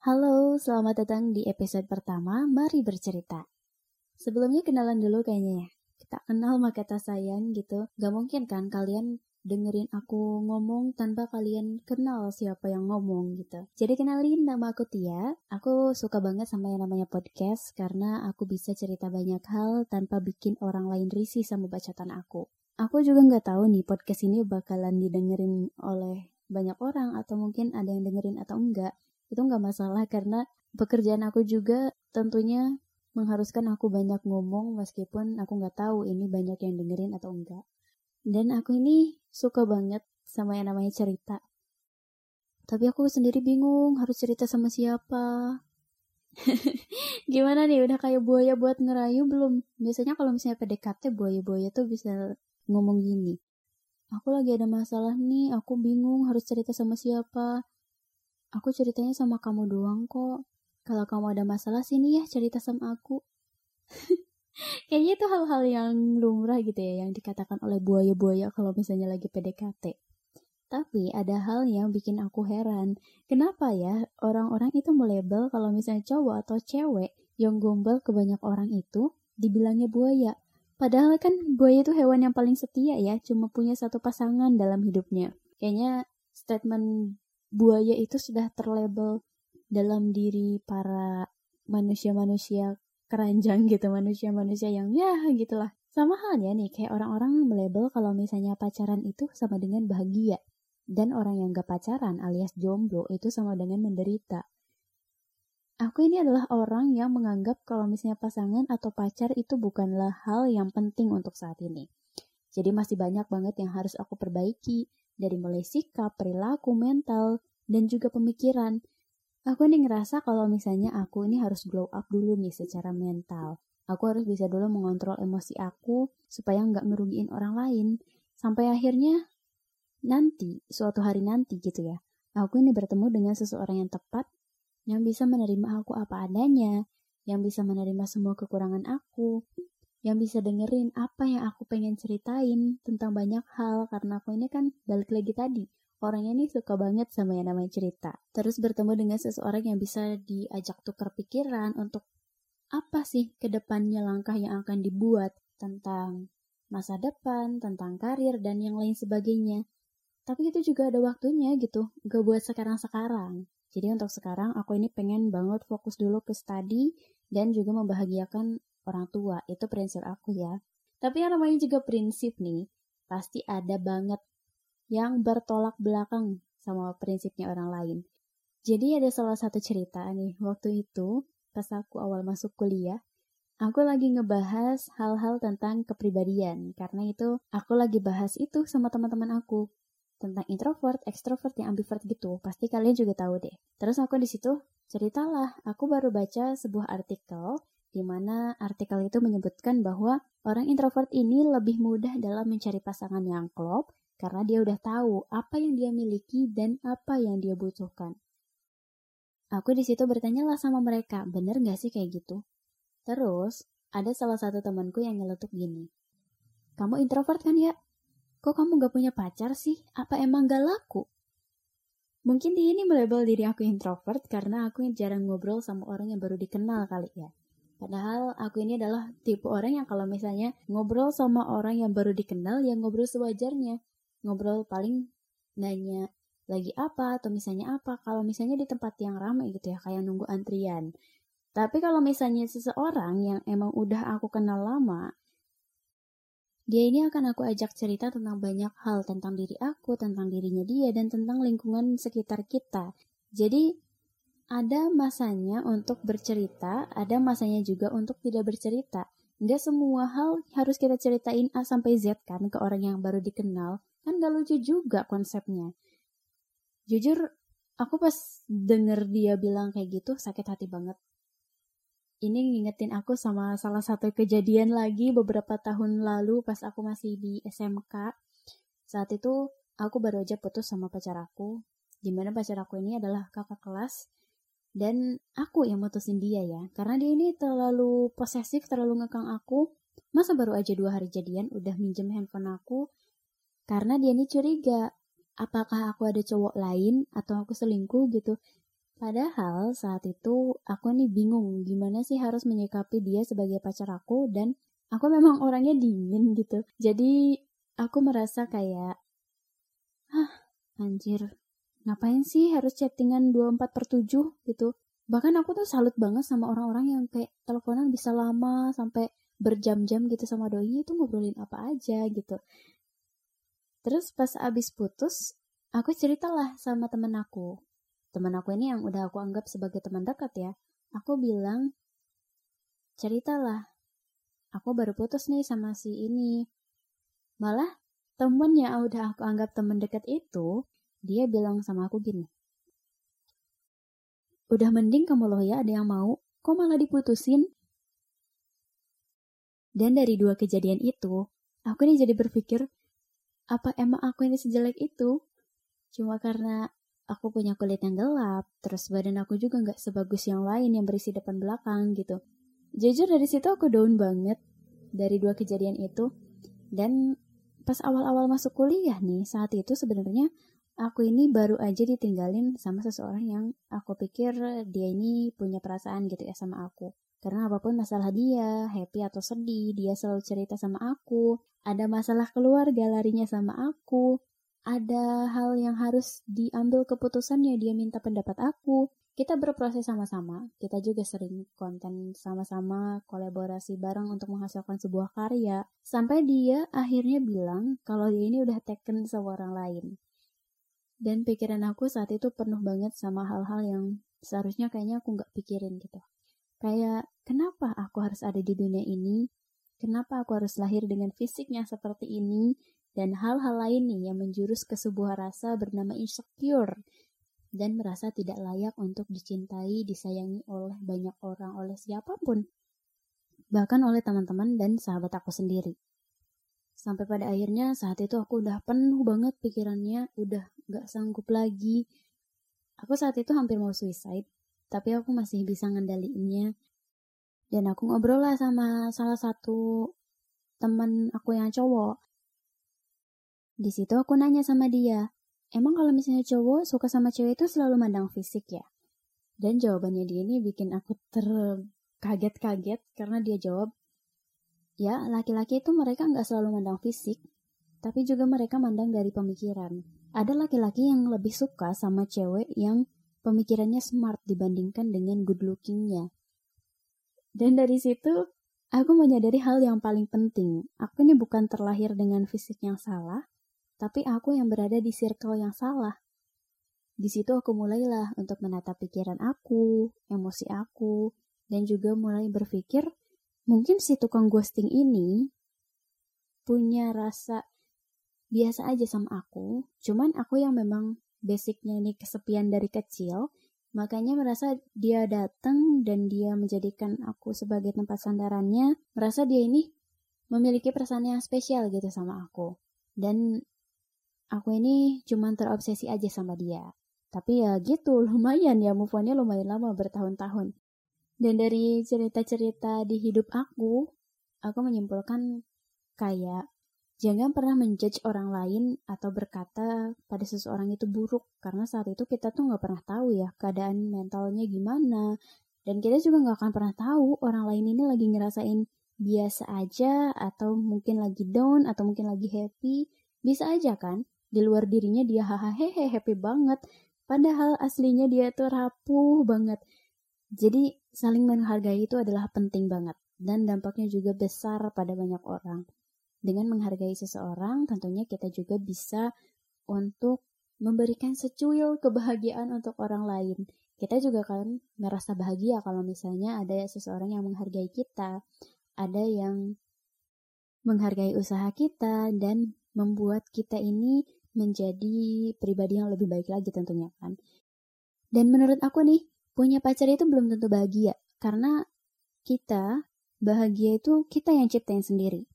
Halo, selamat datang di episode pertama Mari Bercerita. Sebelumnya kenalan dulu kayaknya ya. Kita kenal maka kata sayang gitu. Gak mungkin kan kalian dengerin aku ngomong tanpa kalian kenal siapa yang ngomong gitu. Jadi kenalin nama aku Tia. Aku suka banget sama yang namanya podcast karena aku bisa cerita banyak hal tanpa bikin orang lain risih sama bacaan aku. Aku juga nggak tahu nih podcast ini bakalan didengerin oleh banyak orang atau mungkin ada yang dengerin atau enggak itu nggak masalah karena pekerjaan aku juga tentunya mengharuskan aku banyak ngomong meskipun aku nggak tahu ini banyak yang dengerin atau enggak. Dan aku ini suka banget sama yang namanya cerita. Tapi aku sendiri bingung harus cerita sama siapa. Gimana nih udah kayak buaya buat ngerayu belum? Biasanya kalau misalnya PDKT buaya-buaya tuh bisa ngomong gini. Aku lagi ada masalah nih, aku bingung harus cerita sama siapa. Aku ceritanya sama kamu doang kok. Kalau kamu ada masalah sini ya cerita sama aku. Kayaknya itu hal-hal yang lumrah gitu ya yang dikatakan oleh buaya-buaya kalau misalnya lagi PDKT. Tapi ada hal yang bikin aku heran. Kenapa ya orang-orang itu melabel kalau misalnya cowok atau cewek yang gombal ke banyak orang itu dibilangnya buaya. Padahal kan buaya itu hewan yang paling setia ya, cuma punya satu pasangan dalam hidupnya. Kayaknya statement buaya itu sudah terlabel dalam diri para manusia-manusia keranjang gitu, manusia-manusia yang ya gitulah. Sama halnya nih, kayak orang-orang melabel kalau misalnya pacaran itu sama dengan bahagia. Dan orang yang gak pacaran alias jomblo itu sama dengan menderita. Aku ini adalah orang yang menganggap kalau misalnya pasangan atau pacar itu bukanlah hal yang penting untuk saat ini. Jadi masih banyak banget yang harus aku perbaiki, dari mulai sikap, perilaku, mental, dan juga pemikiran. Aku ini ngerasa kalau misalnya aku ini harus glow up dulu nih secara mental. Aku harus bisa dulu mengontrol emosi aku supaya nggak ngerugiin orang lain. Sampai akhirnya nanti, suatu hari nanti gitu ya, aku ini bertemu dengan seseorang yang tepat yang bisa menerima aku apa adanya, yang bisa menerima semua kekurangan aku, yang bisa dengerin apa yang aku pengen ceritain tentang banyak hal karena aku ini kan balik lagi tadi orangnya nih suka banget sama yang namanya cerita terus bertemu dengan seseorang yang bisa diajak tukar pikiran untuk apa sih ke depannya langkah yang akan dibuat tentang masa depan, tentang karir, dan yang lain sebagainya. Tapi itu juga ada waktunya gitu, gak buat sekarang-sekarang. Jadi untuk sekarang aku ini pengen banget fokus dulu ke study dan juga membahagiakan orang tua. Itu prinsip aku ya. Tapi yang namanya juga prinsip nih, pasti ada banget yang bertolak belakang sama prinsipnya orang lain. Jadi ada salah satu cerita nih, waktu itu pas aku awal masuk kuliah, aku lagi ngebahas hal-hal tentang kepribadian. Karena itu aku lagi bahas itu sama teman-teman aku tentang introvert, extrovert, yang ambivert gitu. Pasti kalian juga tahu deh. Terus aku di situ ceritalah, aku baru baca sebuah artikel di mana artikel itu menyebutkan bahwa orang introvert ini lebih mudah dalam mencari pasangan yang klop karena dia udah tahu apa yang dia miliki dan apa yang dia butuhkan. Aku di situ bertanya lah sama mereka, bener gak sih kayak gitu? Terus, ada salah satu temanku yang nyeletuk gini. Kamu introvert kan ya? Kok kamu gak punya pacar sih? Apa emang gak laku? Mungkin dia ini melabel diri aku introvert karena aku jarang ngobrol sama orang yang baru dikenal kali ya. Padahal aku ini adalah tipe orang yang kalau misalnya ngobrol sama orang yang baru dikenal, ya ngobrol sewajarnya. Ngobrol paling nanya lagi apa atau misalnya apa. Kalau misalnya di tempat yang ramai gitu ya, kayak nunggu antrian. Tapi kalau misalnya seseorang yang emang udah aku kenal lama, dia ini akan aku ajak cerita tentang banyak hal tentang diri aku, tentang dirinya dia, dan tentang lingkungan sekitar kita. Jadi ada masanya untuk bercerita, ada masanya juga untuk tidak bercerita. Nggak semua hal harus kita ceritain A sampai Z kan ke orang yang baru dikenal. Kan gak lucu juga konsepnya. Jujur, aku pas denger dia bilang kayak gitu sakit hati banget. Ini ngingetin aku sama salah satu kejadian lagi beberapa tahun lalu pas aku masih di SMK. Saat itu aku baru aja putus sama pacar aku. Di mana pacar aku ini adalah kakak kelas dan aku yang mutusin dia ya karena dia ini terlalu posesif terlalu ngekang aku. Masa baru aja dua hari jadian udah minjem handphone aku karena dia ini curiga apakah aku ada cowok lain atau aku selingkuh gitu. Padahal saat itu aku nih bingung gimana sih harus menyikapi dia sebagai pacar aku dan aku memang orangnya dingin gitu. Jadi aku merasa kayak, hah anjir, ngapain sih harus chattingan 24 per 7 gitu. Bahkan aku tuh salut banget sama orang-orang yang kayak teleponan bisa lama sampai berjam-jam gitu sama doi itu ngobrolin apa aja gitu. Terus pas abis putus, aku ceritalah sama temen aku. Temen aku ini yang udah aku anggap sebagai teman dekat ya. Aku bilang, ceritalah. Aku baru putus nih sama si ini. Malah temen yang udah aku anggap teman dekat itu, dia bilang sama aku gini. Udah mending kamu loh ya ada yang mau, kok malah diputusin? Dan dari dua kejadian itu, aku nih jadi berpikir, apa emang aku ini sejelek itu? Cuma karena aku punya kulit yang gelap, terus badan aku juga nggak sebagus yang lain yang berisi depan belakang gitu. Jujur dari situ aku down banget dari dua kejadian itu. Dan pas awal-awal masuk kuliah nih, saat itu sebenarnya aku ini baru aja ditinggalin sama seseorang yang aku pikir dia ini punya perasaan gitu ya sama aku. Karena apa pun masalah dia, happy atau sedih, dia selalu cerita sama aku. Ada masalah keluarga, larinya sama aku. Ada hal yang harus diambil keputusannya, dia minta pendapat aku. Kita berproses sama-sama, kita juga sering konten sama-sama, kolaborasi bareng untuk menghasilkan sebuah karya. Sampai dia akhirnya bilang kalau dia ini udah taken sama orang lain. Dan pikiran aku saat itu penuh banget sama hal-hal yang seharusnya kayaknya aku nggak pikirin gitu. Kayak, kenapa aku harus ada di dunia ini? Kenapa aku harus lahir dengan fisiknya seperti ini? Dan hal-hal lain nih yang menjurus ke sebuah rasa bernama insecure dan merasa tidak layak untuk dicintai, disayangi oleh banyak orang, oleh siapa pun. Bahkan oleh teman-teman dan sahabat aku sendiri. Sampai pada akhirnya saat itu aku udah penuh banget pikirannya, udah gak sanggup lagi. Aku saat itu hampir mau suicide, tapi aku masih bisa ngendaliinnya. Dan aku ngobrol lah sama salah satu teman aku yang cowok. Di situ aku nanya sama dia, emang kalau misalnya cowok suka sama cewek itu selalu mandang fisik ya? Dan jawabannya dia ini bikin aku terkaget-kaget karena dia jawab, ya laki-laki itu mereka nggak selalu mandang fisik, tapi juga mereka mandang dari pemikiran. Ada laki-laki yang lebih suka sama cewek yang pemikirannya smart dibandingkan dengan good lookingnya. Dan dari situ, aku menyadari hal yang paling penting. Aku ini bukan terlahir dengan fisik yang salah, tapi aku yang berada di circle yang salah. Di situ aku mulailah untuk menata pikiran aku, emosi aku, dan juga mulai berpikir, mungkin si tukang ghosting ini punya rasa biasa aja sama aku, cuman aku yang memang basicnya ini kesepian dari kecil, makanya merasa dia datang dan dia menjadikan aku sebagai tempat sandarannya, merasa dia ini memiliki perasaan yang spesial gitu sama aku. Dan aku ini cuma terobsesi aja sama dia. Tapi ya gitu, lumayan ya move on lumayan lama bertahun-tahun. Dan dari cerita-cerita di hidup aku, aku menyimpulkan kayak Jangan pernah menjudge orang lain atau berkata pada seseorang itu buruk, karena saat itu kita tuh nggak pernah tahu ya keadaan mentalnya gimana, dan kita juga nggak akan pernah tahu orang lain ini lagi ngerasain biasa aja, atau mungkin lagi down, atau mungkin lagi happy, bisa aja kan? Di luar dirinya dia hahaha happy banget, padahal aslinya dia tuh rapuh banget. Jadi saling menghargai itu adalah penting banget, dan dampaknya juga besar pada banyak orang. Dengan menghargai seseorang, tentunya kita juga bisa untuk memberikan secuil kebahagiaan untuk orang lain. Kita juga kan merasa bahagia kalau misalnya ada seseorang yang menghargai kita, ada yang menghargai usaha kita dan membuat kita ini menjadi pribadi yang lebih baik lagi tentunya kan. Dan menurut aku nih, punya pacar itu belum tentu bahagia karena kita bahagia itu kita yang ciptain sendiri.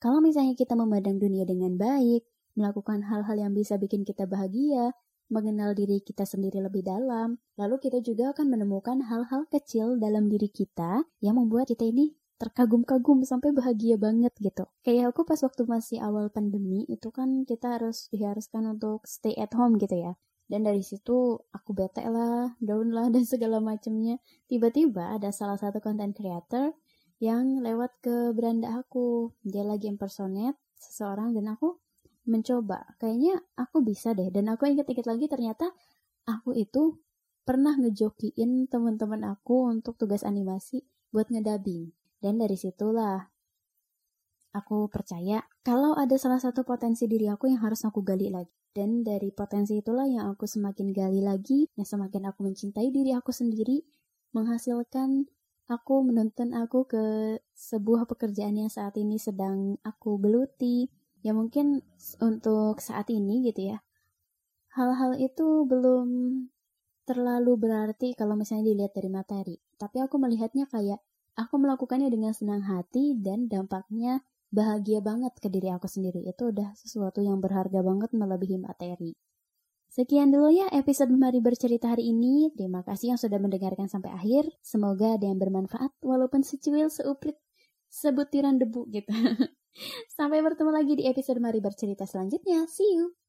Kalau misalnya kita memandang dunia dengan baik, melakukan hal-hal yang bisa bikin kita bahagia, mengenal diri kita sendiri lebih dalam, lalu kita juga akan menemukan hal-hal kecil dalam diri kita yang membuat kita ini terkagum-kagum sampai bahagia banget gitu. Kayak aku pas waktu masih awal pandemi itu kan kita harus diharuskan untuk stay at home gitu ya. Dan dari situ aku bete lah, down lah, dan segala macamnya. Tiba-tiba ada salah satu content creator yang lewat ke beranda aku. Dia lagi impersonate seseorang dan aku mencoba. Kayaknya aku bisa deh. Dan aku inget-inget lagi ternyata aku itu pernah ngejokiin teman-teman aku untuk tugas animasi buat ngedabing. Dan dari situlah aku percaya kalau ada salah satu potensi diri aku yang harus aku gali lagi. Dan dari potensi itulah yang aku semakin gali lagi, yang semakin aku mencintai diri aku sendiri, menghasilkan aku menuntun aku ke sebuah pekerjaan yang saat ini sedang aku geluti. Ya mungkin untuk saat ini gitu ya. Hal-hal itu belum terlalu berarti kalau misalnya dilihat dari materi. Tapi aku melihatnya kayak aku melakukannya dengan senang hati dan dampaknya bahagia banget ke diri aku sendiri. Itu udah sesuatu yang berharga banget melebihi materi. Sekian dulu ya episode Mari Bercerita hari ini. Terima kasih yang sudah mendengarkan sampai akhir. Semoga ada yang bermanfaat walaupun secuil, seuprit, sebutiran debu gitu. sampai bertemu lagi di episode Mari Bercerita selanjutnya. See you!